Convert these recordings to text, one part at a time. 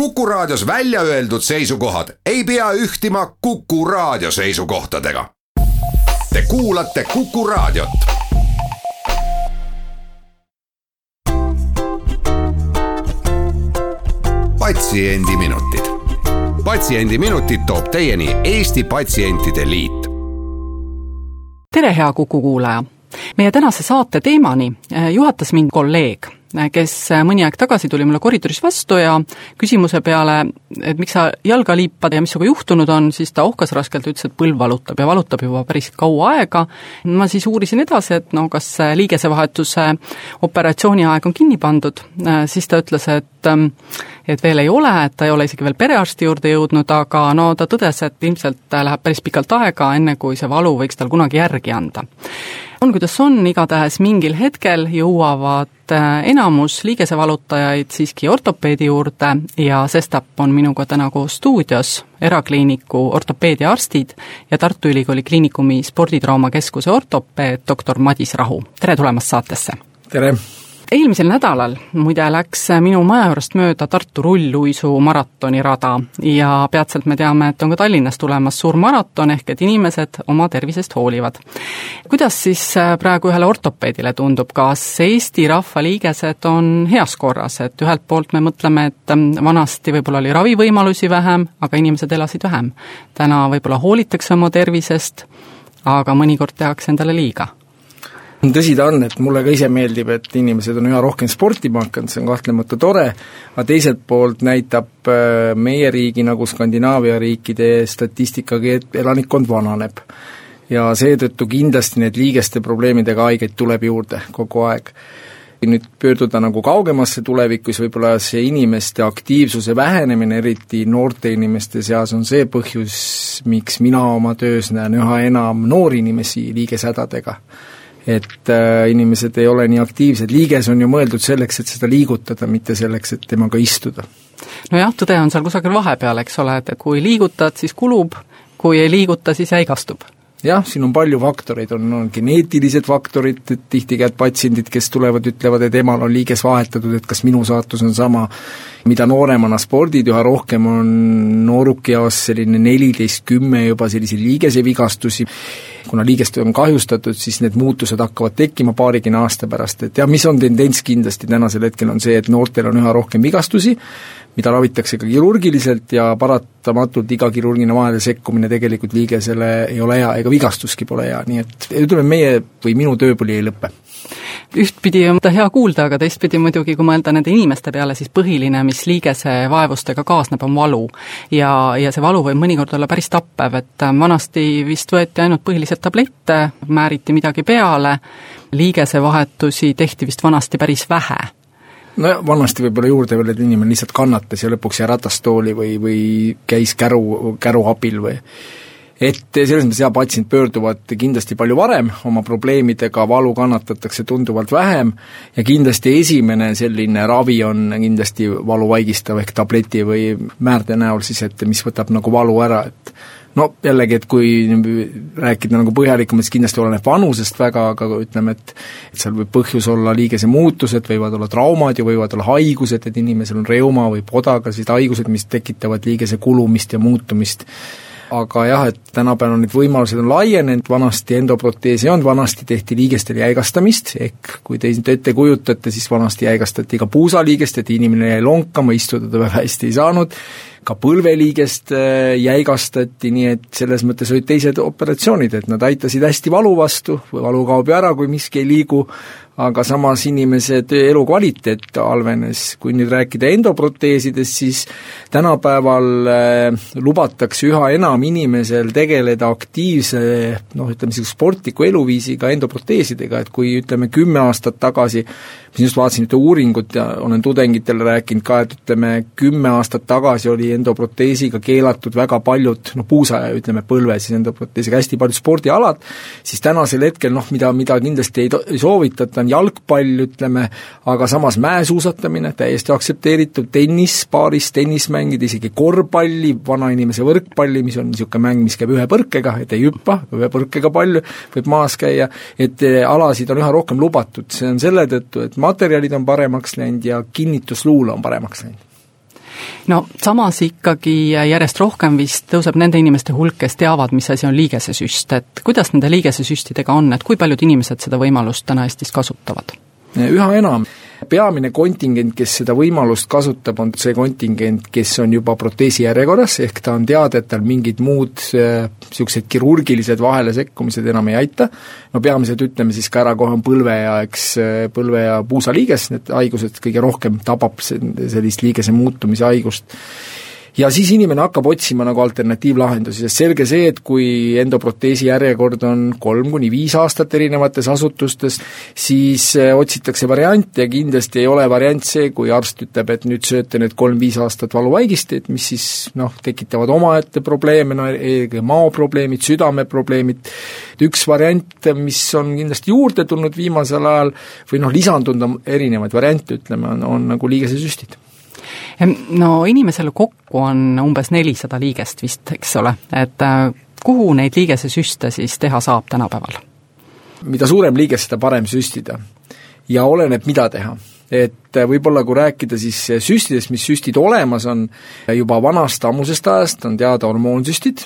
Kuku Raadios välja öeldud seisukohad ei pea ühtima Kuku Raadio seisukohtadega. Te kuulate Kuku Raadiot. patsiendiminutid, Patsiendiminutid toob teieni Eesti Patsientide Liit. tere, hea Kuku kuulaja! meie tänase saate teemani eh, juhatas mind kolleeg kes mõni aeg tagasi tuli mulle koridoris vastu ja küsimuse peale, et miks sa jalga liipad ja mis sinuga juhtunud on, siis ta ohkas raskelt, ütles, et põlv valutab ja valutab juba päris kaua aega. ma siis uurisin edasi, et no kas liigesevahetuse operatsiooni aeg on kinni pandud, siis ta ütles, et et veel ei ole, et ta ei ole isegi veel perearsti juurde jõudnud, aga no ta tõdes, et ilmselt läheb päris pikalt aega, enne kui see valu võiks tal kunagi järgi anda on kuidas on, igatahes mingil hetkel jõuavad äh, enamus liigesevalutajaid siiski ortopeedi juurde ja sestap on minuga täna koos stuudios erakliiniku ortopeediaarstid ja Tartu Ülikooli Kliinikumi sporditraumakeskuse ortopeed doktor Madis Rahu, tere tulemast saatesse! tere! Eelmisel nädalal muide läks minu maja juurest mööda Tartu rulluisu maratonirada ja peatselt me teame, et on ka Tallinnas tulemas suur maraton, ehk et inimesed oma tervisest hoolivad. kuidas siis äh, praegu ühele ortopeedile tundub, kas Eesti rahvaliigesed on heas korras, et ühelt poolt me mõtleme, et ähm, vanasti võib-olla oli ravivõimalusi vähem, aga inimesed elasid vähem. täna võib-olla hoolitakse oma tervisest, aga mõnikord tehakse endale liiga tõsi ta on, et mulle ka ise meeldib, et inimesed on üha rohkem sportima hakanud, see on kahtlemata tore, aga teiselt poolt näitab äh, meie riigi nagu Skandinaavia riikide statistikagi, et elanikkond vananeb. ja seetõttu kindlasti neid liigeste probleemidega haigeid tuleb juurde kogu aeg. nüüd pöörduda nagu kaugemasse tulevikku, siis võib-olla see inimeste aktiivsuse vähenemine, eriti noorte inimeste seas, on see põhjus, miks mina oma töös näen üha enam noori inimesi liigeshädadega et äh, inimesed ei ole nii aktiivsed, liiges on ju mõeldud selleks, et seda liigutada, mitte selleks, et temaga istuda. nojah, tõde on seal kusagil vahepeal, eks ole, et kui liigutad, siis kulub, kui ei liiguta, siis jäigastub jah, siin on palju faktoreid, on, on geneetilised faktorid, et tihti käivad patsiendid, kes tulevad, ütlevad, et emal on liiges vahetatud, et kas minu saatus on sama, mida nooremana spordid, üha rohkem on noorukeas selline neliteist, kümme juba selliseid liigesevigastusi, kuna liigest on kahjustatud, siis need muutused hakkavad tekkima paarikümne aasta pärast, et jah, mis on tendents? Kindlasti tänasel hetkel, on see, et noortel on üha rohkem vigastusi, mida ravitakse ka kirurgiliselt ja paratamatult iga kirurgiline vahele sekkumine tegelikult liigesele ei ole hea, ega vigastuski pole hea, nii et ütleme, meie või minu tööpõli ei lõpe ühtpidi on ta hea kuulda, aga teistpidi muidugi, kui mõelda nende inimeste peale, siis põhiline, mis liigese vaevustega kaasneb, on valu. ja, ja see valu võib mõnikord olla päris tappev, et vanasti vist võeti ainult põhiliselt tablette, määriti midagi peale, liigesevahetusi tehti vist vanasti päris vähe no vanasti võib-olla juurde veel, et inimene lihtsalt kannatas ja lõpuks jäi ratastooli või, või käis käru, käru abil või et selles mõttes jah, patsiendid pöörduvad kindlasti palju varem oma probleemidega, valu kannatatakse tunduvalt vähem ja kindlasti esimene selline ravi on kindlasti valu vaigistav ehk tableti või määrde näol siis, et mis võtab nagu valu ära, et no jällegi, et kui rääkida nagu põhjalikumalt, siis kindlasti oleneb vanusest väga, aga ütleme, et et seal võib põhjus olla liigese muutused, võivad olla traumad ja võivad olla haigused, et inimesel on reuma või podaga sellised haigused, mis tekitavad liigese kulumist ja muutumist aga jah, et tänapäeval need võimalused on laienenud, vanasti endoproteesi ei olnud, vanasti tehti liigestel jäigastamist, ehk kui te ette kujutate, siis vanasti jäigastati ka puusaliigest, et inimene jäi lonkama, istuda ta väga hästi ei saanud, ka põlveliigest äh, jäigastati, nii et selles mõttes olid teised operatsioonid, et nad aitasid hästi valu vastu, valu kaob ju ära, kui miski ei liigu, aga samas inimese elukvaliteet halvenes, kui nüüd rääkida endoproteesidest, siis tänapäeval äh, lubatakse üha enam inimesel tegeleda aktiivse noh, ütleme niisuguse sportliku eluviisiga endoproteesidega, et kui ütleme, kümme aastat tagasi ma just vaatasin ühte uuringut ja olen tudengitele rääkinud ka, et ütleme, kümme aastat tagasi oli endoproteesiga keelatud väga paljud noh, puusa ja ütleme, põlve siis endoproteesiga hästi paljud spordialad, siis tänasel hetkel noh, mida, mida kindlasti ei, ei soovitata, on jalgpall, ütleme, aga samas mäesuusatamine, täiesti aktsepteeritud, tennis, paaris tennis mängida, isegi korvpalli, vanainimese võrkpalli, mis on niisugune mäng, mis käib ühe põrkega, et ei hüppa, ühe põrkega palju, võib maas käia, et eh, alasid on üha rohkem lubatud, see on selle tõttu, et materjalid on paremaks läinud ja kinnitusluule on paremaks läinud. No samas ikkagi järjest rohkem vist tõuseb nende inimeste hulk, kes teavad, mis asi on liigesesüst, et kuidas nende liigesesüstidega on, et kui paljud inimesed seda võimalust täna Eestis kasutavad? üha enam peamine kontingent, kes seda võimalust kasutab, on see kontingent, kes on juba proteesi järjekorras, ehk ta on teada, et tal mingid muud niisugused äh, kirurgilised vahelesekkumised enam ei aita, no peamiselt ütleme siis ka ära kohe on põlve ja eks äh, põlve- ja puusaliiges, need haigused kõige rohkem tabab sellist liigese muutumise haigust ja siis inimene hakkab otsima nagu alternatiivlahendusi, sest selge see, et kui endoproteesi järjekord on kolm kuni viis aastat erinevates asutustes, siis äh, otsitakse variante ja kindlasti ei ole variant see, kui arst ütleb, et nüüd sööte need kolm-viis aastat valuvaigisteid, mis siis noh, tekitavad omaette probleeme, no eelkõige maoprobleemid, südameprobleemid, üks variant, mis on kindlasti juurde tulnud viimasel ajal või noh, lisandunud on erinevaid variante, ütleme, on, on nagu liigesesüstid no inimesele kokku on umbes nelisada liigest vist, eks ole, et äh, kuhu neid liigesesüste siis teha saab tänapäeval? mida suurem liiges, seda parem süstida. ja oleneb, mida teha. Et äh, võib-olla kui rääkida siis süstidest, mis süstid olemas on, juba vanast ammusest ajast on teada hormoonsüstid,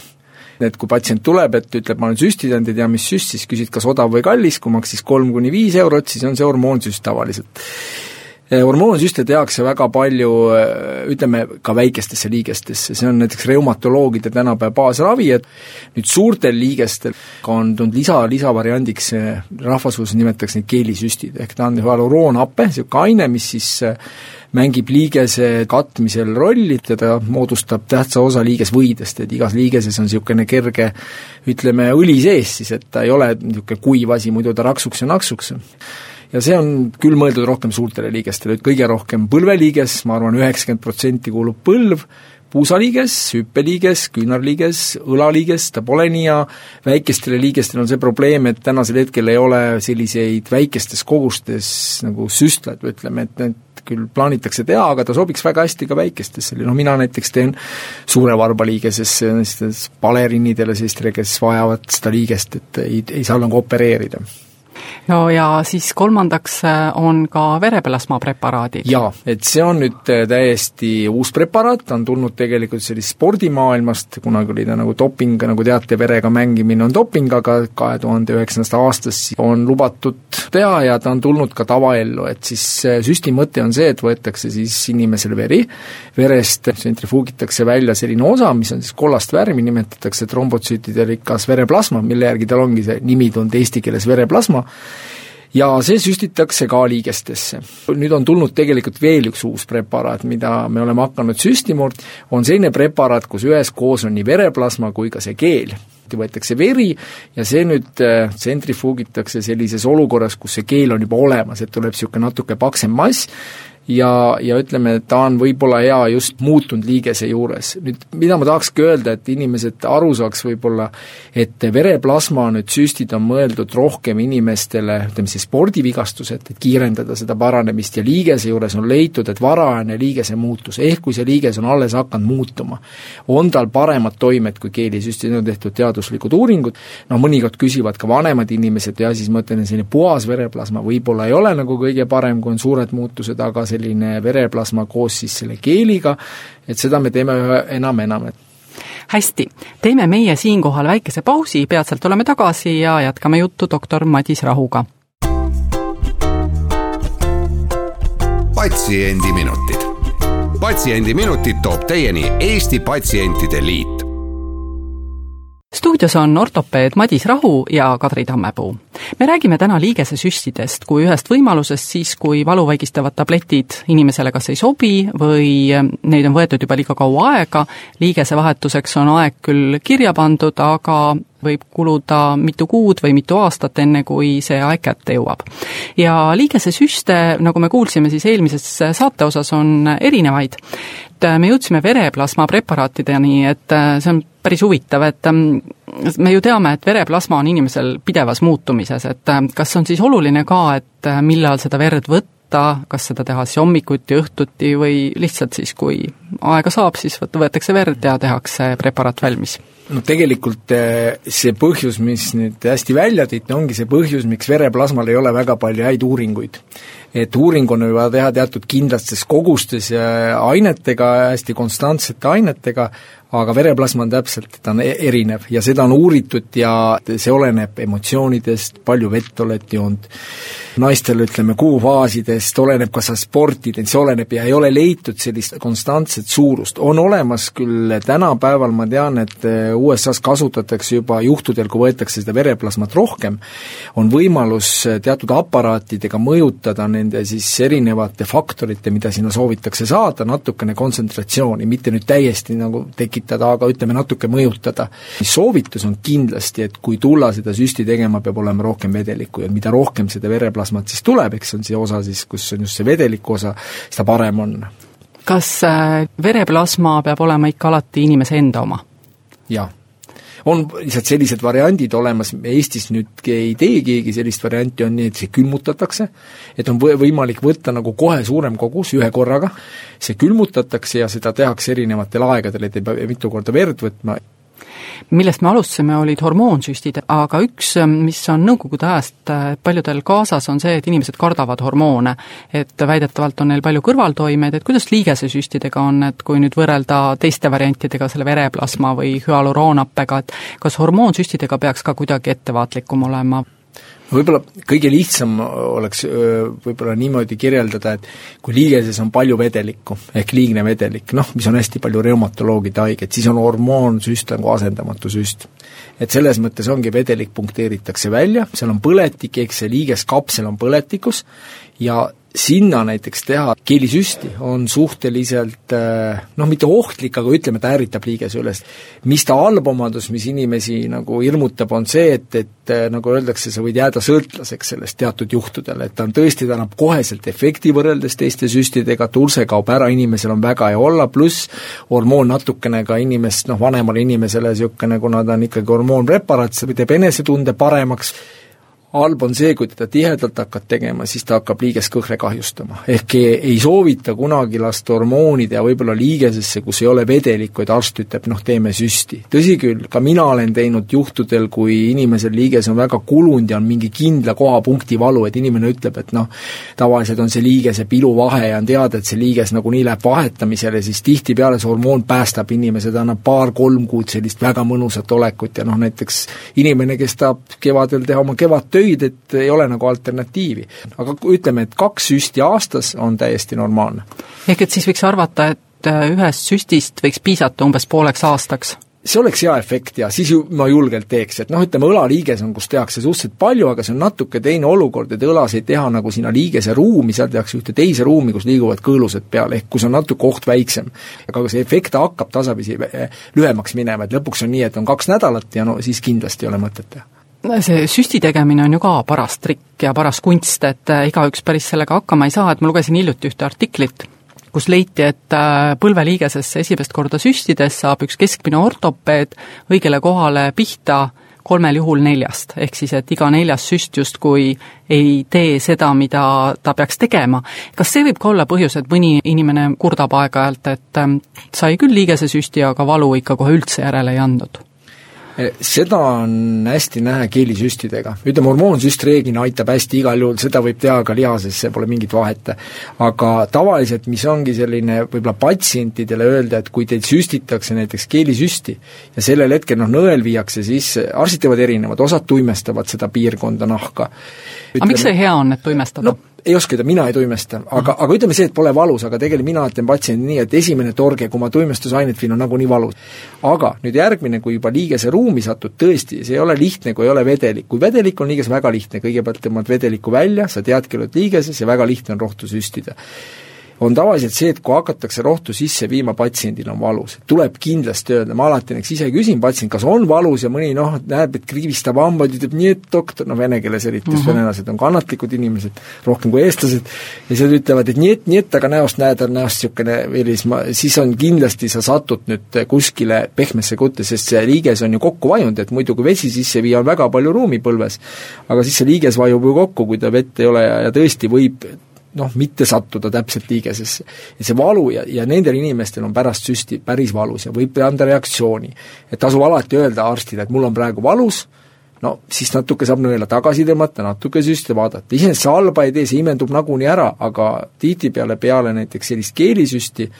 et kui patsient tuleb, et ütleb, ma olen süstidanud, ei tea, mis süst, siis küsid, kas odav või kallis, kui maksis kolm kuni viis eurot, siis on see hormoonsüst tavaliselt hormoonsüste tehakse väga palju, eh, ütleme, ka väikestesse liigestesse, see on näiteks reumatoloogide tänapäeva baasravi, et nüüd suurtel liigestel on tulnud lisa, lisavariandiks, rahvasuus nimetatakse neid keelisüstid, ehk ta on hüaluroonhape, niisugune aine, mis siis eh, mängib liigese katmisel rolli ta moodustab tähtsa osa liigesvõidest, et igas liigeses on niisugune kerge ütleme, õli sees siis, et ta ei ole niisugune kuiv asi, muidu ta raksuks ja naksuks ja see on küll mõeldud rohkem suurtele liigestele, et kõige rohkem põlveliiges, ma arvan, üheksakümmend protsenti kuulub põlv, puusaliiges, hüppeliiges, küünarliiges, õlaliiges, ta pole nii hea, väikestele liigestele on see probleem, et tänasel hetkel ei ole selliseid väikestes kogustes nagu süstlaid ütleme, et need küll plaanitakse teha, aga ta sobiks väga hästi ka väikestesse, noh mina näiteks teen suure varbaliigesesse, baleriinidele, sellistele, kes vajavad seda liigest, et ei, ei saa nagu opereerida no ja siis kolmandaks äh, on ka vereplasma preparaadid. jaa, et see on nüüd äh, täiesti uus preparaat, ta on tulnud tegelikult sellisest spordimaailmast, kunagi oli ta nagu doping, nagu teate, verega mängimine on doping, aga kahe tuhande üheksandast aastast on lubatud teha ja ta on tulnud ka tavaellu, et siis äh, süsti mõte on see, et võetakse siis inimesel veri, verest tsentrifuugitakse välja selline osa, mis on siis kollast värvi, nimetatakse trombotsüütide rikas vereplasma, mille järgi tal ongi see nimi tulnud eesti keeles vereplasma, ja see süstitakse ka liigestesse. nüüd on tulnud tegelikult veel üks uus preparaat, mida me oleme hakanud süstima, on selline preparaat, kus üheskoos on nii vereplasma kui ka see keel. Võetakse veri ja see nüüd äh, tsentrifuugitakse sellises olukorras, kus see keel on juba olemas, et tuleb niisugune natuke paksem mass ja, ja ütleme, et ta on võib-olla hea just muutunud liigese juures. nüüd mida ma tahakski öelda, et inimesed aru saaks võib-olla, et vereplasma nüüd süstid on mõeldud rohkem inimestele, ütleme siis spordivigastused, et kiirendada seda paranemist ja liigese juures on leitud, et varajane liigese muutus, ehk kui see liiges on alles hakanud muutuma, on tal paremad toimed kui keelisüstid, on tehtud teaduslikud uuringud, no mõnikord küsivad ka vanemad inimesed ja siis ma ütlen, selline puhas vereplasma võib-olla ei ole nagu kõige parem, kui on suured muutused, aga selline vereplasma koos siis selle keeliga, et seda me teeme üha enam-enam, et hästi, teeme meie siinkohal väikese pausi, peatselt oleme tagasi ja jätkame juttu doktor Madis Rahuga. patsiendiminutid. patsiendiminutid toob teieni Eesti Patsientide Liit stuudios on ortopeed Madis Rahu ja Kadri Tammepuu. me räägime täna liigesesüstidest kui ühest võimalusest siis, kui valuvaigistavad tabletid inimesele kas ei sobi või neid on võetud juba liiga kaua aega, liigese vahetuseks on aeg küll kirja pandud, aga võib kuluda mitu kuud või mitu aastat, enne kui see aeg kätte jõuab. ja liigesesüste, nagu me kuulsime, siis eelmises saate osas on erinevaid et äh, me jõudsime vereplasma preparaatideni, et äh, see on päris huvitav, et ähm, me ju teame, et vereplasma on inimesel pidevas muutumises, et äh, kas on siis oluline ka, et millal seda verd võtta, kas seda teha siis hommikuti, õhtuti või lihtsalt siis, kui aega saab, siis võetakse verd ja tehakse preparaat valmis? No tegelikult eh, see põhjus, mis nüüd hästi välja tõite, ongi see põhjus, miks vereplasmal ei ole väga palju häid uuringuid. et uuring on juba teha teatud kindlates kogustes ja ainetega, hästi konstantsete ainetega, aga vereplasma on täpselt, ta on e-, erinev ja seda on uuritud ja see oleneb emotsioonidest, palju vett oled joonud, naistel ütleme, kuufaasidest, oleneb, kas sa sportid, et see oleneb ja ei ole leitud sellist konstantset suurust. on olemas küll, tänapäeval ma tean, et eh, USA-s kasutatakse juba juhtudel, kui võetakse seda vereplasmat rohkem, on võimalus teatud aparaatidega mõjutada nende siis erinevate faktorite, mida sinna soovitakse saada, natukene kontsentratsiooni, mitte nüüd täiesti nagu tekitada tekitada, aga ütleme, natuke mõjutada. soovitus on kindlasti, et kui tulla seda süsti tegema, peab olema rohkem vedelikku ja mida rohkem seda vereplasmat siis tuleb, eks see on see osa siis, kus on just see vedeliku osa, seda parem on. kas äh, vereplasma peab olema ikka alati inimese enda oma? Jah. On lihtsalt sellised variandid olemas, Eestis nüüd ei tee keegi sellist varianti, on nii, et see külmutatakse, et on või-, võimalik võtta nagu kohe suurem kogus ühe korraga, see külmutatakse ja seda tehakse erinevatel aegadel, et ei pea mitu korda verd võtma, millest me alustasime, olid hormoonsüstid, aga üks, mis on Nõukogude ajast äh, paljudel kaasas, on see, et inimesed kardavad hormoone. et väidetavalt on neil palju kõrvaltoimeid, et kuidas liigesesüstidega on, et kui nüüd võrrelda teiste variantidega, selle vereplasma või hüaluroonhappega, et kas hormoonsüstidega peaks ka kuidagi ettevaatlikum olema? Võib-olla kõige lihtsam oleks võib-olla niimoodi kirjeldada, et kui liigeses on palju vedelikku, ehk liigne vedelik, noh, mis on hästi palju reumatoloogide haiged, siis on hormoonsüst nagu asendamatu süst. et selles mõttes ongi, vedelik punkteeritakse välja, seal on põletik, ehk see liigeskapsel on põletikus ja sinna näiteks teha keelisüsti on suhteliselt eh, noh, mitte ohtlik, aga ütleme, ta ärritab liigese üles. mis ta halb omadus, mis inimesi nagu hirmutab, on see, et, et eh, nagu öeldakse, sa võid jääda sõltlaseks sellest teatud juhtudel, et ta on tõesti, ta annab koheselt efekti võrreldes teiste süstidega, tulse kaob ära, inimesel on väga hea olla, pluss hormoon natukene ka inimest, noh, vanemale inimesele niisugune, kuna ta on ikkagi hormoonpreparaat, see teeb enesetunde paremaks, halb on see, kui teda tihedalt hakkad tegema, siis ta hakkab liigeskõhre kahjustama. ehk ei soovita kunagi lasta hormoonide ja võib-olla liigesesse, kus ei ole vedelikku, et arst ütleb, noh, teeme süsti. tõsi küll, ka mina olen teinud juhtudel, kui inimesel liiges on väga kulunud ja on mingi kindla kohapunkti valu, et inimene ütleb, et noh, tavaliselt on see liigese piluvahe ja on teada, et see liiges nagunii läheb vahetamisele, siis tihtipeale see hormoon päästab inimese, ta annab paar-kolm kuud sellist väga mõnusat olekut ja noh, näiteks inimene, kes tahab kevadel teha oma kevadtöö, töid, et ei ole nagu alternatiivi. aga ütleme, et kaks süsti aastas on täiesti normaalne. ehk et siis võiks arvata, et äh, ühest süstist võiks piisata umbes pooleks aastaks? see oleks hea efekt ja siis ju ma julgelt teeks, et noh, ütleme õlaliiges on, kus tehakse suhteliselt palju, aga see on natuke teine olukord, et õlas ei teha nagu sinna liigese ruumi, seal tehakse ühte teise ruumi, kus liiguvad kõõlused peal, ehk kus on natuke oht väiksem. aga see efekt hakkab tasapisi lühemaks minema, et lõpuks on nii, et on kaks nädalat ja no siis kindlasti ei ole mõtet teha see süsti tegemine on ju ka paras trikk ja paras kunst, et äh, igaüks päris sellega hakkama ei saa, et ma lugesin hiljuti ühte artiklit, kus leiti, et äh, põlveliigesesse esimest korda süstides saab üks keskmine ortopeed õigele kohale pihta kolmel juhul neljast, ehk siis et iga neljas süst justkui ei tee seda, mida ta peaks tegema. kas see võib ka olla põhjus, et mõni inimene kurdab aeg-ajalt, et ähm, sai küll liigesesüsti, aga valu ikka kohe üldse järele ei andnud? Seda on hästi näha keelisüstidega. ütleme, hormoonsüst reeglina aitab hästi igal juhul, seda võib teha ka lihases, see pole mingit vahet. aga tavaliselt, mis ongi selline võib-olla patsientidele öelda, et kui teid süstitakse näiteks keelisüsti ja sellel hetkel noh, nõel viiakse sisse, arstid teevad erinevad, osad tuimestavad seda piirkonda nahka. aga miks see hea on, et tuimestada no,? Ei oska öelda, mina ei tuimesta, aga, aga ütleme see, et pole valus, aga tegelikult mina ütlen patsiendile nii, et esimene torge, kui ma tuimestusainet viin, on nagunii valus. aga nüüd järgmine, kui juba liigese ruumi satud, tõesti, see ei ole lihtne, kui ei ole vedelik. kui vedelik on liiges, väga lihtne, kõigepealt tõmbad vedeliku välja, sa teadki, oled liigeses ja väga lihtne on rohtu süstida on tavaliselt see, et kui hakatakse rohtu sisse viima, patsiendil on valus. tuleb kindlasti öelda, ma alati näiteks ise küsin patsient, kas on valus ja mõni noh, näeb, et kriibistab hambaid, ütleb nii, et doktor, noh vene keeles eriti, mm -hmm. venelased on kannatlikud inimesed, rohkem kui eestlased, ja siis nad ütlevad, et nii, et, nii, et aga näost näed, on näost niisugune veris, ma, siis on kindlasti, sa satud nüüd kuskile pehmesse kutte, sest see liiges on ju kokku vajunud, et muidu kui vesi sisse viia, on väga palju ruumi põlves. aga siis see liiges vajub ju kokku, kui ta vett ei ole ja, ja tõesti võib noh, mitte sattuda täpselt liigesesse. ja see valu ja, ja nendel inimestel on pärast süsti päris valus ja võib anda reaktsiooni. et tasub alati öelda arstile, et mul on praegu valus, no siis natuke saab nõela tagasi tõmmata, natuke süsti vaadata, iseenesest see halba ei tee, see imendub nagunii ära, aga tihtipeale peale näiteks sellist keelisüsti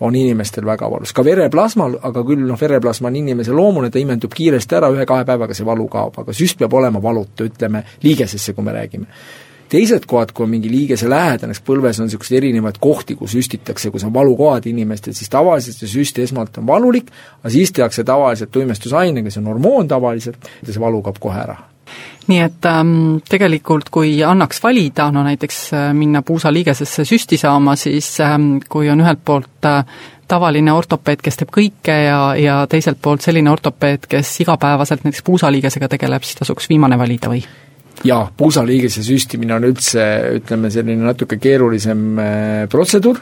on inimestel väga valus, ka vereplasmal, aga küll noh, vereplasma on inimese loomune, ta imendub kiiresti ära, ühe-kahe päevaga see valu kaob, aga süst peab olema valutu, ütleme, liigesesse, kui me räägime teised kohad, kui on mingi liigese lähedal, näiteks põlves on niisuguseid erinevaid kohti, kus süstitakse, kus on valukohad inimestel, siis tavaliselt see süst esmalt on valulik, aga siis tehakse tavaliselt tuimestusainega, see on hormoon tavaliselt, ja see valu kaob kohe ära nii et ähm, tegelikult kui annaks valida, no näiteks äh, minna puusaliigesesse süsti saama, siis ähm, kui on ühelt poolt äh, tavaline ortopeed, kes teeb kõike ja, ja teiselt poolt selline ortopeed, kes igapäevaselt näiteks puusaliigesega tegeleb, siis tasuks viimane valida või? Jaa, puusaliigese süstimine on üldse, ütleme, selline natuke keerulisem äh, protseduur.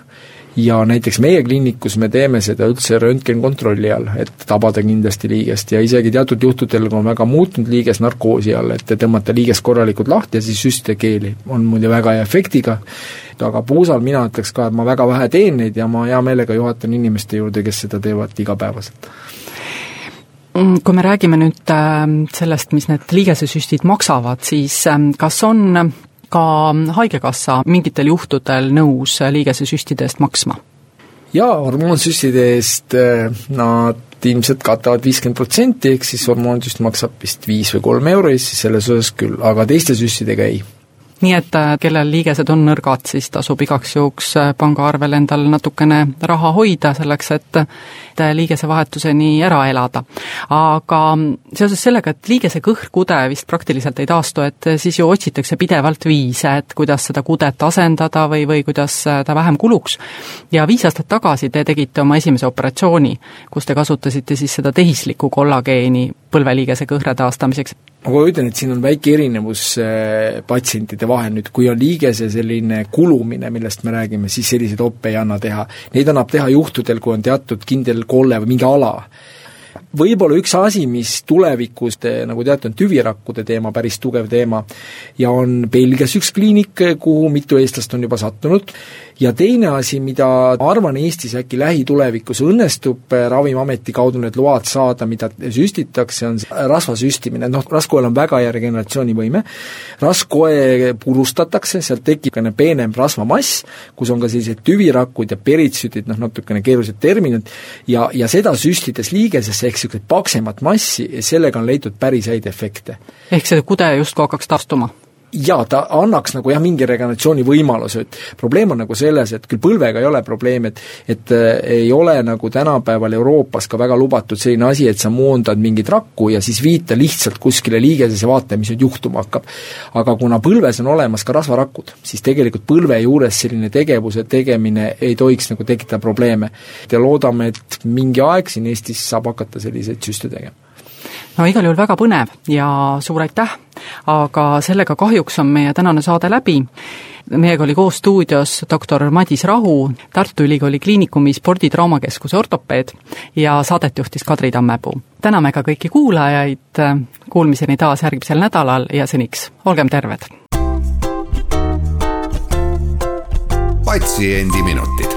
Ja näiteks meie kliinikus me teeme seda üldse röntgenkontrolli all, et tabada kindlasti liigest. Ja isegi teatud juhtudel, kui on väga muutunud liiges narkoosi all, et tõmmata liigest korralikult lahti ja siis süstida keeli, on muide väga hea efektiga, aga puusal mina ütleks ka, et ma väga vähe teen neid ja ma hea meelega juhatan inimeste juurde, kes seda teevad igapäevaselt kui me räägime nüüd ähm, sellest, mis need liigesesüstid maksavad, siis ähm, kas on ka Haigekassa mingitel juhtudel nõus liigesesüstide eest maksma? jaa, hormoonsüstide eest äh, nad ilmselt katavad viiskümmend protsenti, ehk siis hormoonsüst maksab vist viis või kolm euro Eestis selles osas küll, aga teiste süstidega ei nii et äh, kellel liigesed on nõrgad, siis tasub igaks juhuks äh, pangaarvel endal natukene raha hoida, selleks et liigesevahetuseni ära elada. aga seoses sellega, et liigese kõhkude vist praktiliselt ei taastu, et siis ju otsitakse pidevalt viise, et kuidas seda kudet asendada või, või kuidas ta vähem kuluks. ja viis aastat tagasi te tegite oma esimese operatsiooni, kus te kasutasite siis seda tehislikku kollageeni põlveliigese kõhre taastamiseks? Ma kohe ütlen, et siin on väike erinevus äh, patsientide vahel. Nüüd, kui on liigese selline kulumine, millest me räägime, siis selliseid oppe ei anna teha. Neid annab teha juhtudel, kui on teatud kindel kolle või mingi ala võib-olla üks asi, mis tulevikus, nagu teate, on tüvirakkude teema päris tugev teema ja on Belgias üks kliinik, kuhu mitu eestlast on juba sattunud, ja teine asi, mida ma arvan, Eestis äkki lähitulevikus õnnestub Ravimiameti kaudu need load saada, mida süstitakse, on rasvasüstimine, noh, raskkoel on väga hea regeneratsioonivõime, raskkoe purustatakse, sealt tekib niisugune peenem rasvamass, kus on ka sellised tüvirakud ja peritsüüdid, noh natukene keerulised terminid, ja, ja seda süstides liigesesse, ehk niisugust paksemat massi ja sellega on leitud päris häid efekte. ehk see kude justkui hakkaks taastuma? Jaa, ta annaks nagu jah, mingi regeneratsiooni võimaluse, et probleem on nagu selles, et küll põlvega ei ole probleem, et et äh, ei ole nagu tänapäeval Euroopas ka väga lubatud selline asi, et sa moondad mingit rakku ja siis viid ta lihtsalt kuskile liigesesse, vaata, mis nüüd juhtuma hakkab. aga kuna põlves on olemas ka rasvarakud, siis tegelikult põlve juures selline tegevuse tegemine ei tohiks nagu tekitada probleeme. ja loodame, et mingi aeg siin Eestis saab hakata selliseid süste tegema no igal juhul väga põnev ja suur aitäh, aga sellega kahjuks on meie tänane saade läbi. meiega oli koos stuudios doktor Madis Rahu, Tartu Ülikooli Kliinikumi sporditraumakeskuse ortopeed ja saadet juhtis Kadri Tammepuu. täname ka kõiki kuulajaid, kuulmiseni taas järgmisel nädalal ja seniks olgem terved! patsiendiminutid.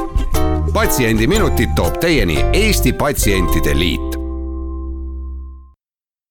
patsiendiminutid toob teieni Eesti Patsientide Liit